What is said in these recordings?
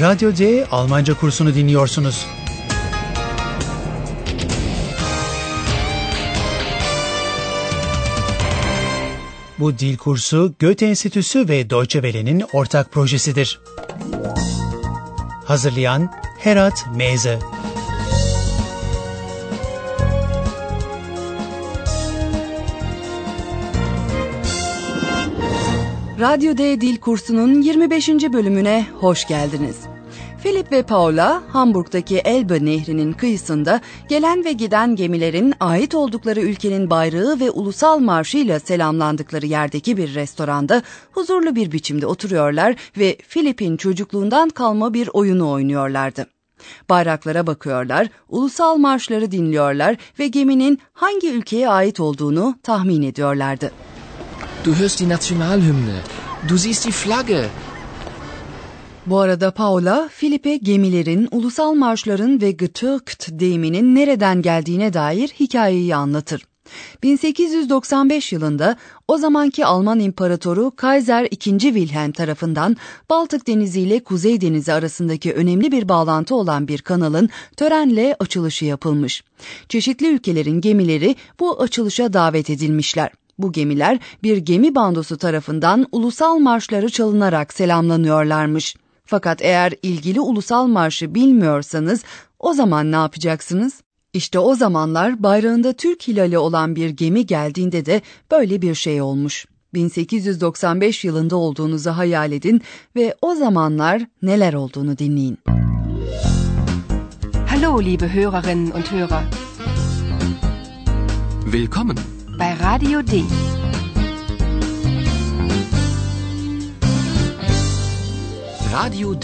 Radyo D Almanca kursunu dinliyorsunuz. Bu dil kursu Goethe Enstitüsü ve Deutsche Welle'nin ortak projesidir. Hazırlayan Herat Meze Radyo D Dil Kursu'nun 25. bölümüne hoş geldiniz. Philip ve Paula, Hamburg'daki Elbe Nehri'nin kıyısında gelen ve giden gemilerin ait oldukları ülkenin bayrağı ve ulusal marşıyla selamlandıkları yerdeki bir restoranda huzurlu bir biçimde oturuyorlar ve Philip'in çocukluğundan kalma bir oyunu oynuyorlardı. Bayraklara bakıyorlar, ulusal marşları dinliyorlar ve geminin hangi ülkeye ait olduğunu tahmin ediyorlardı. Du hörst die Nationalhymne. Du siehst die Flagge. Bu arada Paula, Filip'e gemilerin, ulusal marşların ve getürkt deyiminin nereden geldiğine dair hikayeyi anlatır. 1895 yılında o zamanki Alman İmparatoru Kaiser II. Wilhelm tarafından Baltık Denizi ile Kuzey Denizi arasındaki önemli bir bağlantı olan bir kanalın törenle açılışı yapılmış. Çeşitli ülkelerin gemileri bu açılışa davet edilmişler. Bu gemiler bir gemi bandosu tarafından ulusal marşları çalınarak selamlanıyorlarmış. Fakat eğer ilgili ulusal marşı bilmiyorsanız o zaman ne yapacaksınız? İşte o zamanlar bayrağında Türk hilali olan bir gemi geldiğinde de böyle bir şey olmuş. 1895 yılında olduğunuzu hayal edin ve o zamanlar neler olduğunu dinleyin. Hallo, liebe Hörerinnen und Hörer. Willkommen. Bei Radio D. Radio D.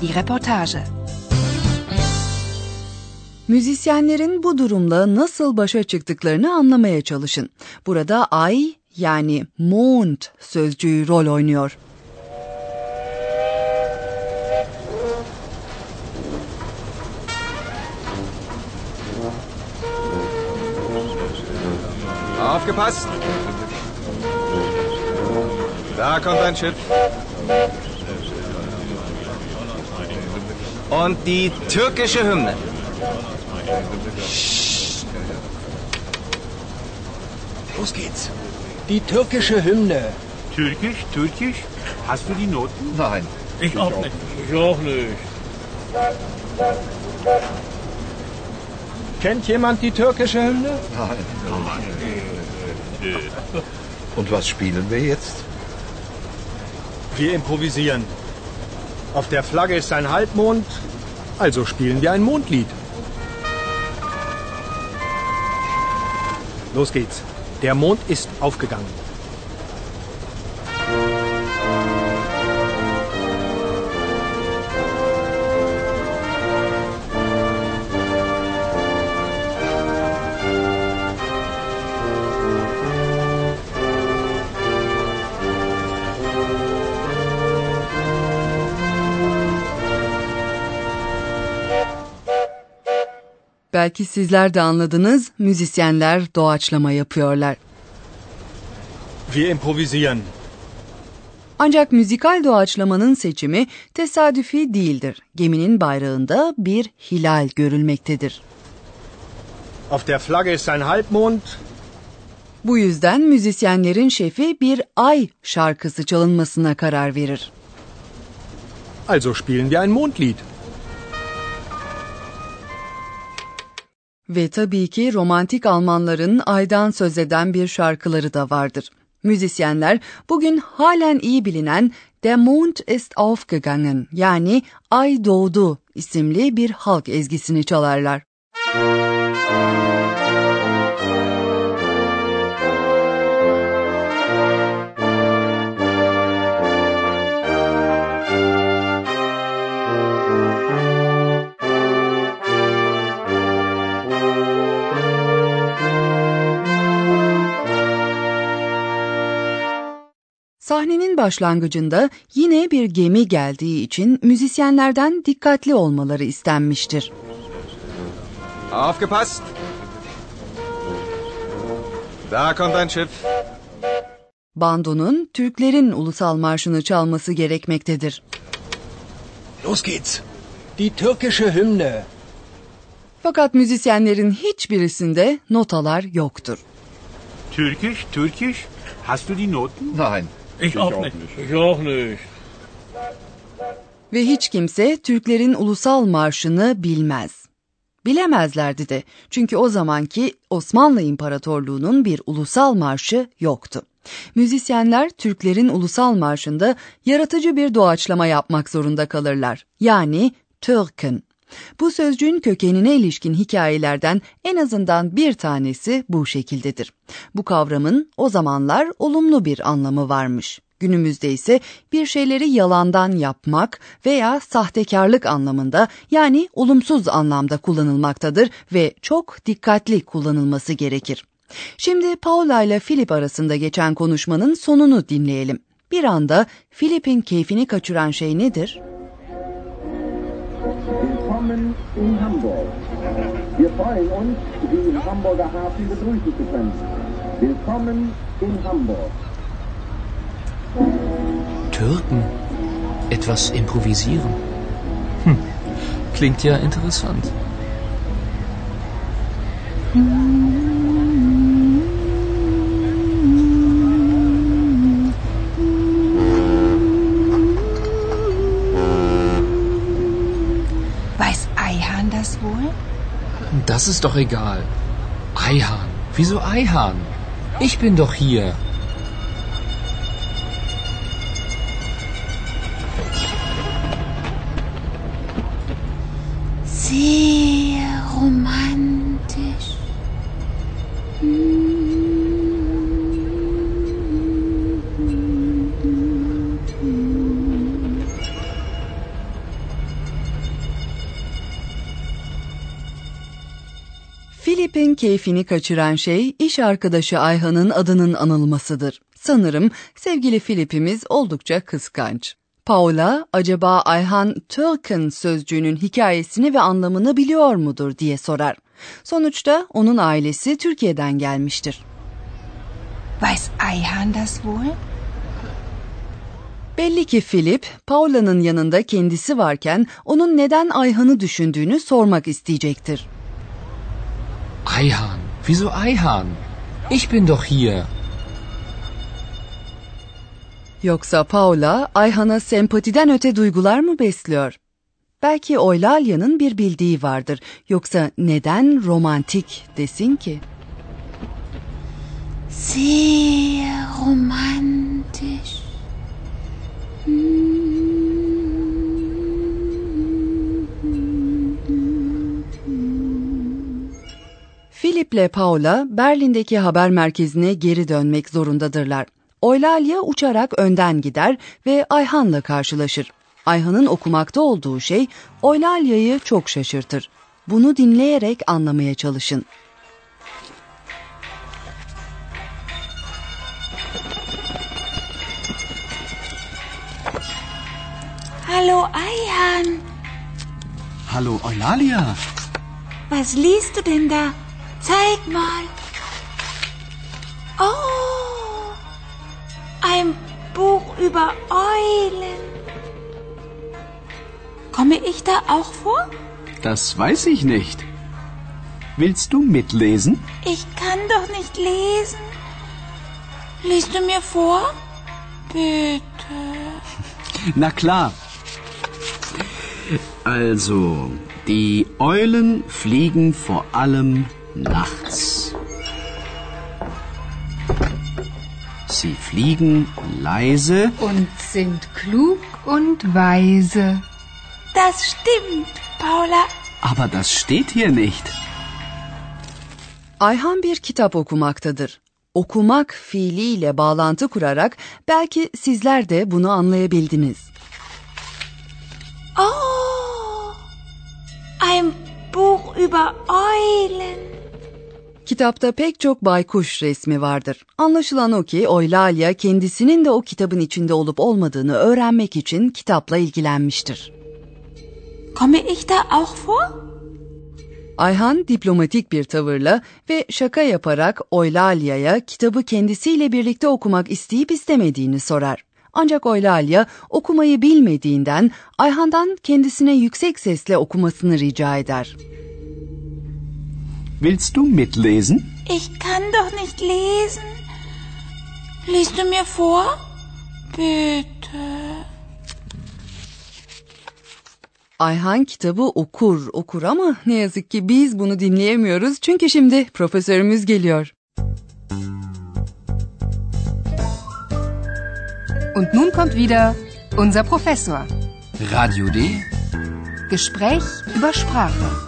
Die Reportage. Müzisyenlerin bu durumla nasıl başa çıktıklarını anlamaya çalışın. Burada ay yani mond sözcüğü rol oynuyor. Aufgepasst! Da kommt ein Schiff. Und die türkische Hymne. Los geht's. Die türkische Hymne. Türkisch, Türkisch? Hast du die Noten? Nein. Ich auch nicht. Ich auch nicht. Kennt jemand die türkische Hymne? Nein. Und was spielen wir jetzt? Wir improvisieren. Auf der Flagge ist ein Halbmond, also spielen wir ein Mondlied. Los geht's. Der Mond ist aufgegangen. Belki sizler de anladınız, müzisyenler doğaçlama yapıyorlar. Wir improvisieren. Ancak müzikal doğaçlamanın seçimi tesadüfi değildir. Geminin bayrağında bir hilal görülmektedir. Auf der Flagge ist ein Halbmond, Bu yüzden müzisyenlerin şefi bir ay şarkısı çalınmasına karar verir. also spielen wir ein Mondlied. Ve tabii ki romantik Almanların aydan söz eden bir şarkıları da vardır. Müzisyenler bugün halen iyi bilinen Der Mond ist aufgegangen yani Ay doğdu isimli bir halk ezgisini çalarlar. Sahnenin başlangıcında yine bir gemi geldiği için müzisyenlerden dikkatli olmaları istenmiştir. Aufgepasst! Da kommt ein Schiff. Bandonun Türklerin ulusal marşını çalması gerekmektedir. Los geht's. Die türkische Hymne. Fakat müzisyenlerin hiçbirisinde notalar yoktur. Türkisch, Türkisch, hast du die Noten? Nein. Ich, auch, nicht. Ich auch nicht. Ve hiç kimse Türklerin ulusal marşını bilmez. Bilemezlerdi de çünkü o zamanki Osmanlı İmparatorluğu'nun bir ulusal marşı yoktu. Müzisyenler Türklerin ulusal marşında yaratıcı bir doğaçlama yapmak zorunda kalırlar. Yani Türken. Bu sözcüğün kökenine ilişkin hikayelerden en azından bir tanesi bu şekildedir. Bu kavramın o zamanlar olumlu bir anlamı varmış. Günümüzde ise bir şeyleri yalandan yapmak veya sahtekarlık anlamında yani olumsuz anlamda kullanılmaktadır ve çok dikkatli kullanılması gerekir. Şimdi Paula ile Philip arasında geçen konuşmanın sonunu dinleyelim. Bir anda Philip'in keyfini kaçıran şey nedir? Willkommen in Hamburg. Wir freuen uns, Sie im Hamburger Hafen begrüßen zu können. Willkommen in Hamburg. Türken. Etwas improvisieren. Hm. Klingt ja interessant. Weiß Das ist doch egal. Eihahn. Wieso Eihahn? Ich bin doch hier. Philip'in keyfini kaçıran şey iş arkadaşı Ayhan'ın adının anılmasıdır. Sanırım sevgili Philip'imiz oldukça kıskanç. Paula acaba Ayhan Türken sözcüğünün hikayesini ve anlamını biliyor mudur diye sorar. Sonuçta onun ailesi Türkiye'den gelmiştir. Weiß Eihahn das wohl? Belli ki Philip, Paula'nın yanında kendisi varken onun neden Ayhan'ı düşündüğünü sormak isteyecektir. Eihahn. Wieso Eihahn? Ich bin doch hier. Yoksa Paula Ayhan'a sempatiden öte duygular mı besliyor? Belki Oylalya'nın bir bildiği vardır. Yoksa neden romantik desin ki? Sehr romantisch. Philip'le Paula Berlin'deki haber merkezine geri dönmek zorundadırlar. Oylalya uçarak önden gider ve Ayhan'la karşılaşır. Ayhan'ın okumakta olduğu şey Oylalya'yı çok şaşırtır. Bunu dinleyerek anlamaya çalışın. Hallo Ayhan, Hallo Eulalia. was liest du denn da? Zeig mal. Oh, ein Buch über Eulen. Komme ich da auch vor? Das weiß ich nicht. Willst du mitlesen? Ich kann doch nicht lesen. Liest du mir vor? Bitte. Na klar. Also, die Eulen fliegen vor allem nachts. Sie fliegen leise Und sind klug und weise. Das stimmt, Paula. Aber das steht hier nicht. Ayhan bir kitap okumaktadır. Okumak fiiliyle bağlantı kurarak belki sizler de bunu anlayabildiniz. Oh, ein Buch über Eulen. Kitapta pek çok baykuş resmi vardır. Anlaşılan o ki Oylalya kendisinin de o kitabın içinde olup olmadığını öğrenmek için kitapla ilgilenmiştir. Komme ich da auch vor? Ayhan diplomatik bir tavırla ve şaka yaparak Oylalya'ya kitabı kendisiyle birlikte okumak isteyip istemediğini sorar. Ancak Oylalya okumayı bilmediğinden Ayhan'dan kendisine yüksek sesle okumasını rica eder. Willst du mitlesen? Ich kann doch nicht lesen. Liest du mir vor? Bitte. Ayhan kitabı okur okur ama ne yazık ki biz bunu dinleyemiyoruz çünkü şimdi profesörümüz geliyor. Und nun kommt wieder unser Professor. Radio D. Gespräch über Sprache.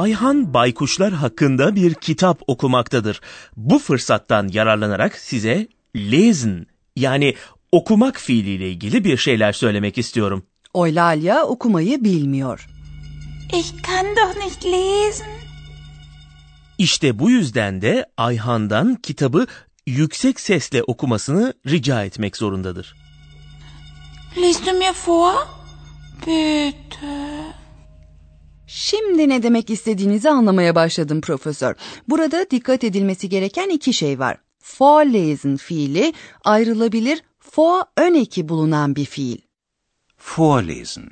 Ayhan baykuşlar hakkında bir kitap okumaktadır. Bu fırsattan yararlanarak size lesen yani okumak fiiliyle ilgili bir şeyler söylemek istiyorum. Oylalya okumayı bilmiyor. Ich kann doch nicht lesen. İşte bu yüzden de Ayhan'dan kitabı yüksek sesle okumasını rica etmek zorundadır. Liest du mir vor? Bitte. Şimdi ne demek istediğinizi anlamaya başladım profesör. Burada dikkat edilmesi gereken iki şey var. Vorlesen fiili ayrılabilir for ön eki bulunan bir fiil. Vorlesen.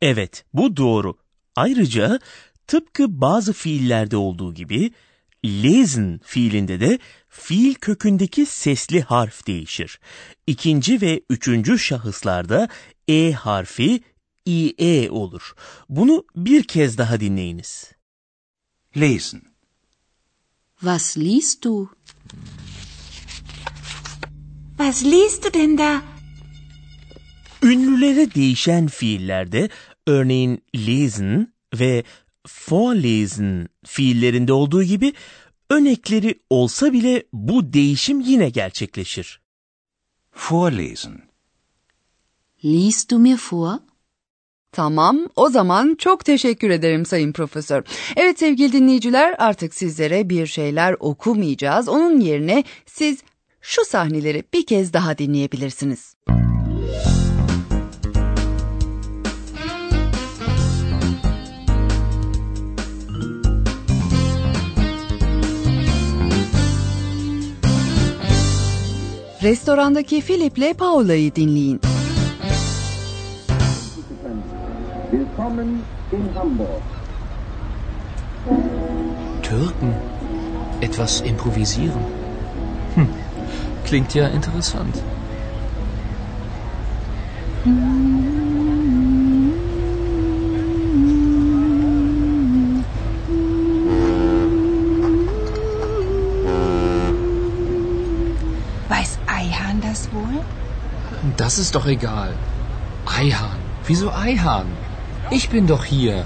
Evet, bu doğru. Ayrıca tıpkı bazı fiillerde olduğu gibi lesen fiilinde de fiil kökündeki sesli harf değişir. İkinci ve üçüncü şahıslarda e harfi ie olur. Bunu bir kez daha dinleyiniz. Lesen. Was liest du? Was liest du denn da? Ünlülere değişen fiillerde örneğin lesen ve vorlesen fiillerinde olduğu gibi önekleri olsa bile bu değişim yine gerçekleşir. Vorlesen. Liest du mir vor? Tamam, o zaman çok teşekkür ederim Sayın Profesör. Evet sevgili dinleyiciler, artık sizlere bir şeyler okumayacağız. Onun yerine siz şu sahneleri bir kez daha dinleyebilirsiniz. Restorandaki Philip'le Paula'yı dinleyin. Willkommen in Hamburg. Türken. Etwas improvisieren. Hm. Klingt ja interessant. Weiß Eihahn das wohl? Das ist doch egal. Eihahn. Wieso Eihahn? Ich bin doch hier.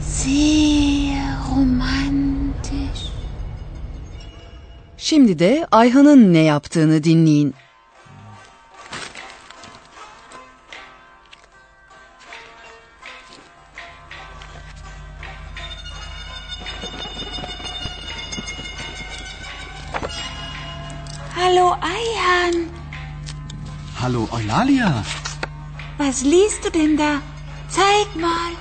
Sehr romantisch. Şimdi de Ayhan'ın ne yaptığını dinleyin. Hallo Eihan. Hallo Eulalia. Was liest du denn da? Zeig mal.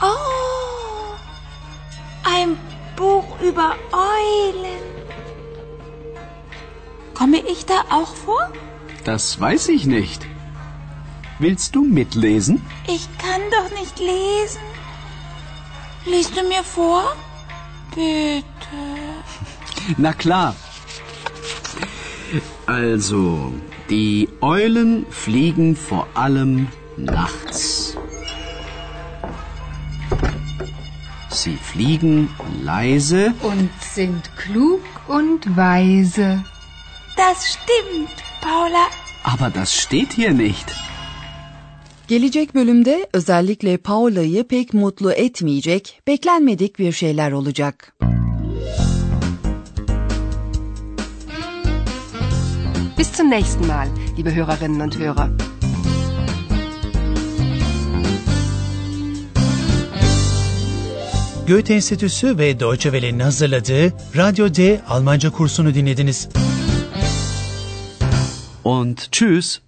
Oh, ein Buch über Eulen. Komme ich da auch vor? Das weiß ich nicht. Willst du mitlesen? Ich kann doch nicht lesen. Liest du mir vor? Bitte. Na klar. Also, die Eulen fliegen vor allem nachts. Sie fliegen leise Und sind klug und weise. Das stimmt, Paula. Aber das steht hier nicht. Gelecek bölümde özellikle Paula'yı pek mutlu etmeyecek, beklenmedik bir şeyler olacak. Bis zum nächsten Mal, liebe Hörerinnen und Hörer. Goethe Enstitüsü ve Deutsche Welle'nin hazırladığı Radyo D Almanca kursunu dinlediniz. Und tschüss.